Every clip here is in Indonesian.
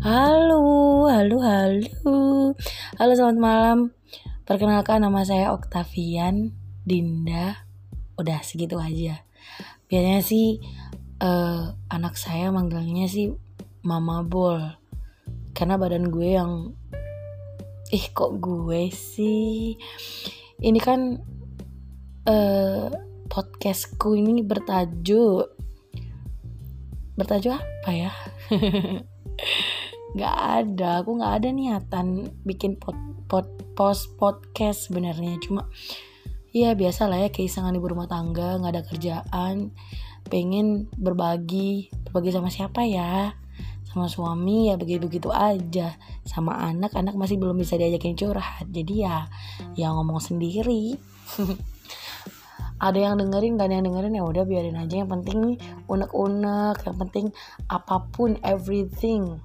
Halo, halo, halo. Halo, selamat malam. Perkenalkan nama saya Oktavian Dinda. Udah segitu aja. Biasanya sih uh, anak saya manggilnya sih Mama Bol. Karena badan gue yang ih kok gue sih. Ini kan uh, podcastku ini bertajuk bertajuk apa ya? nggak ada aku nggak ada niatan bikin pot, pot post podcast sebenarnya. Cuma ya biasa lah ya keisangan ibu rumah tangga nggak ada kerjaan pengen berbagi berbagi sama siapa ya? Sama suami ya begitu begitu aja. Sama anak anak masih belum bisa diajakin curhat jadi ya ya ngomong sendiri. Ada yang dengerin gak ada yang dengerin ya udah biarin aja. Yang penting unek-unek yang penting apa pun everything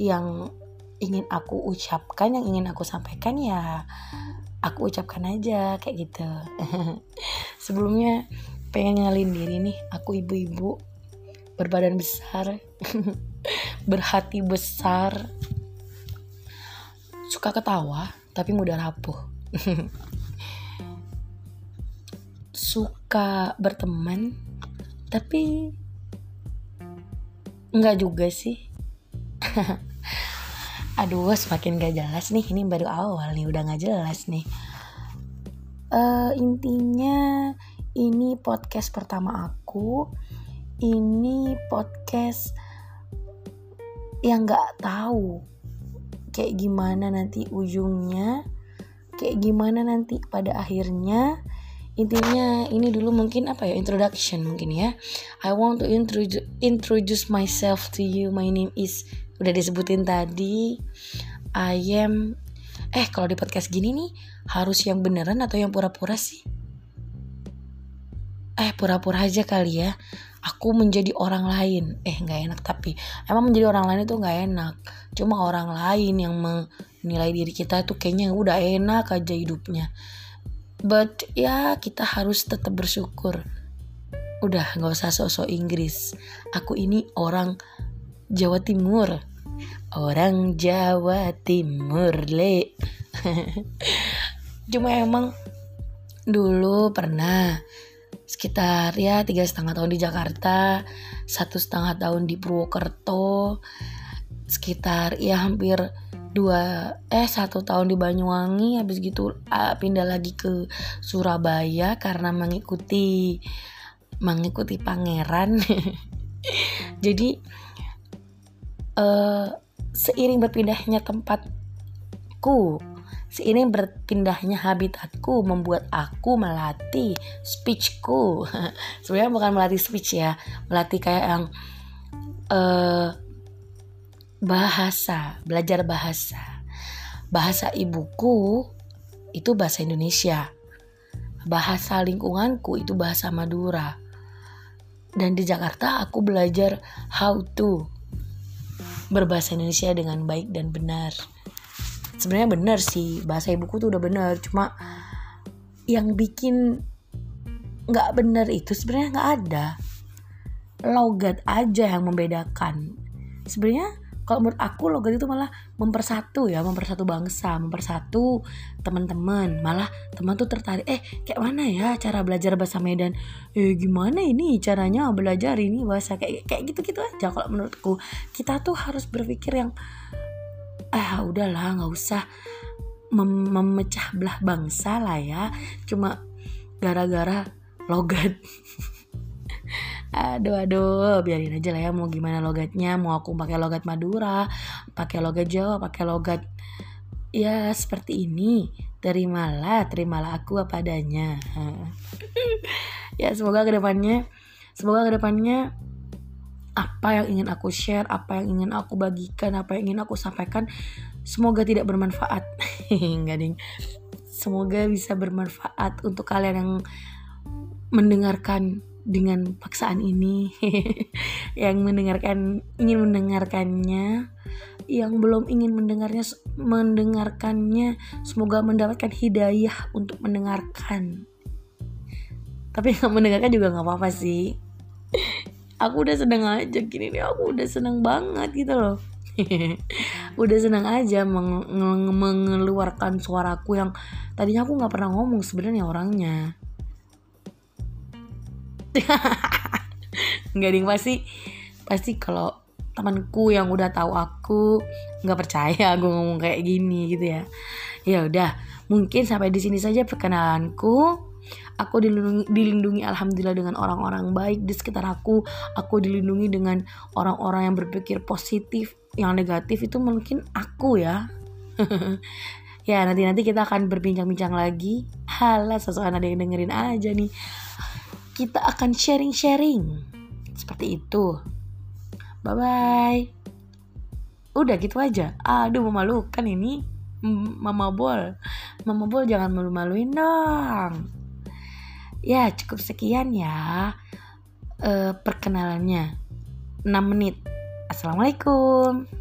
yang ingin aku ucapkan yang ingin aku sampaikan ya aku ucapkan aja kayak gitu. Sebelumnya pengen nyalin diri nih aku ibu-ibu berbadan besar berhati besar. Suka ketawa tapi mudah rapuh. Suka berteman tapi nggak juga sih aduh semakin gak jelas nih. Ini baru awal nih udah gak jelas nih. Uh, intinya ini podcast pertama aku. Ini podcast yang gak tahu kayak gimana nanti ujungnya kayak gimana nanti pada akhirnya. Intinya ini dulu mungkin apa ya introduction mungkin ya. I want to introduce introduce myself to you. My name is udah disebutin tadi I am eh kalau di podcast gini nih harus yang beneran atau yang pura-pura sih? Eh pura-pura aja kali ya. Aku menjadi orang lain. Eh nggak enak tapi emang menjadi orang lain itu nggak enak. Cuma orang lain yang menilai diri kita itu kayaknya udah enak aja hidupnya. But ya kita harus tetap bersyukur. Udah nggak usah sosok Inggris. Aku ini orang Jawa Timur orang Jawa Timur le. Cuma emang dulu pernah sekitar ya tiga setengah tahun di Jakarta satu setengah tahun di Purwokerto sekitar ya hampir dua eh satu tahun di Banyuwangi habis gitu uh, pindah lagi ke Surabaya karena mengikuti mengikuti pangeran. Jadi uh, seiring berpindahnya tempatku seiring berpindahnya habitatku membuat aku melatih speechku. Sebenarnya bukan melatih speech ya melatih kayak yang uh, bahasa belajar bahasa. Bahasa ibuku itu bahasa Indonesia. Bahasa lingkunganku itu bahasa Madura. Dan di Jakarta aku belajar how to berbahasa Indonesia dengan baik dan benar. Sebenarnya benar sih bahasa ibuku tuh udah benar. Cuma yang bikin nggak benar itu sebenarnya nggak ada. Logat aja yang membedakan. Sebenarnya kalau menurut aku logat itu malah mempersatu ya mempersatu bangsa mempersatu teman-teman. Malah teman tuh tertarik eh kayak mana ya cara belajar bahasa Medan? Eh gimana ini caranya belajar ini bahasa? Kayak kayak gitu gitu aja kalau menurutku. Kita tuh harus berpikir yang ah udahlah nggak usah mem memecah belah bangsa lah ya. Cuma gara-gara logat aduh aduh biarin aja lah ya mau gimana logatnya mau aku pakai logat Madura pakai logat Jawa pakai logat ya seperti ini. Terimalah terimalah aku apa adanya. Ya semoga ke depannya semoga ke depannya apa yang ingin aku share apa yang ingin aku bagikan apa yang ingin aku sampaikan semoga tidak bermanfaat. Enggak ding. Semoga bisa bermanfaat untuk kalian yang mendengarkan dengan paksaan ini yang mendengarkan ingin mendengarkannya yang belum ingin mendengarnya mendengarkannya semoga mendapatkan hidayah untuk mendengarkan. Tapi nggak mendengarkan juga nggak apa-apa sih. Aku udah seneng aja gini nih aku udah seneng banget gitu loh. Udah seneng aja meng mengeluarkan suaraku yang tadinya aku nggak pernah ngomong sebenarnya orangnya nggak ding pasti. Pasti kalau temanku yang udah tahu aku nggak percaya gue ngomong kayak gini gitu ya. Ya udah mungkin sampai di sini saja perkenalanku. Aku dilindungi, dilindungi alhamdulillah dengan orang-orang baik di sekitar aku. Aku dilindungi dengan orang-orang yang berpikir positif yang negatif itu mungkin aku ya. Ya nanti nanti kita akan berbincang-bincang lagi. Halah sesuatu ada yang dengerin aja nih kita akan sharing-sharing. Seperti itu. Bye bye udah gitu aja. Aduh memalukan ini. Mama bol. Mama bol jangan malu-maluin dong. Ya cukup sekian ya uh, perkenalannya. 6 menit. Assalamualaikum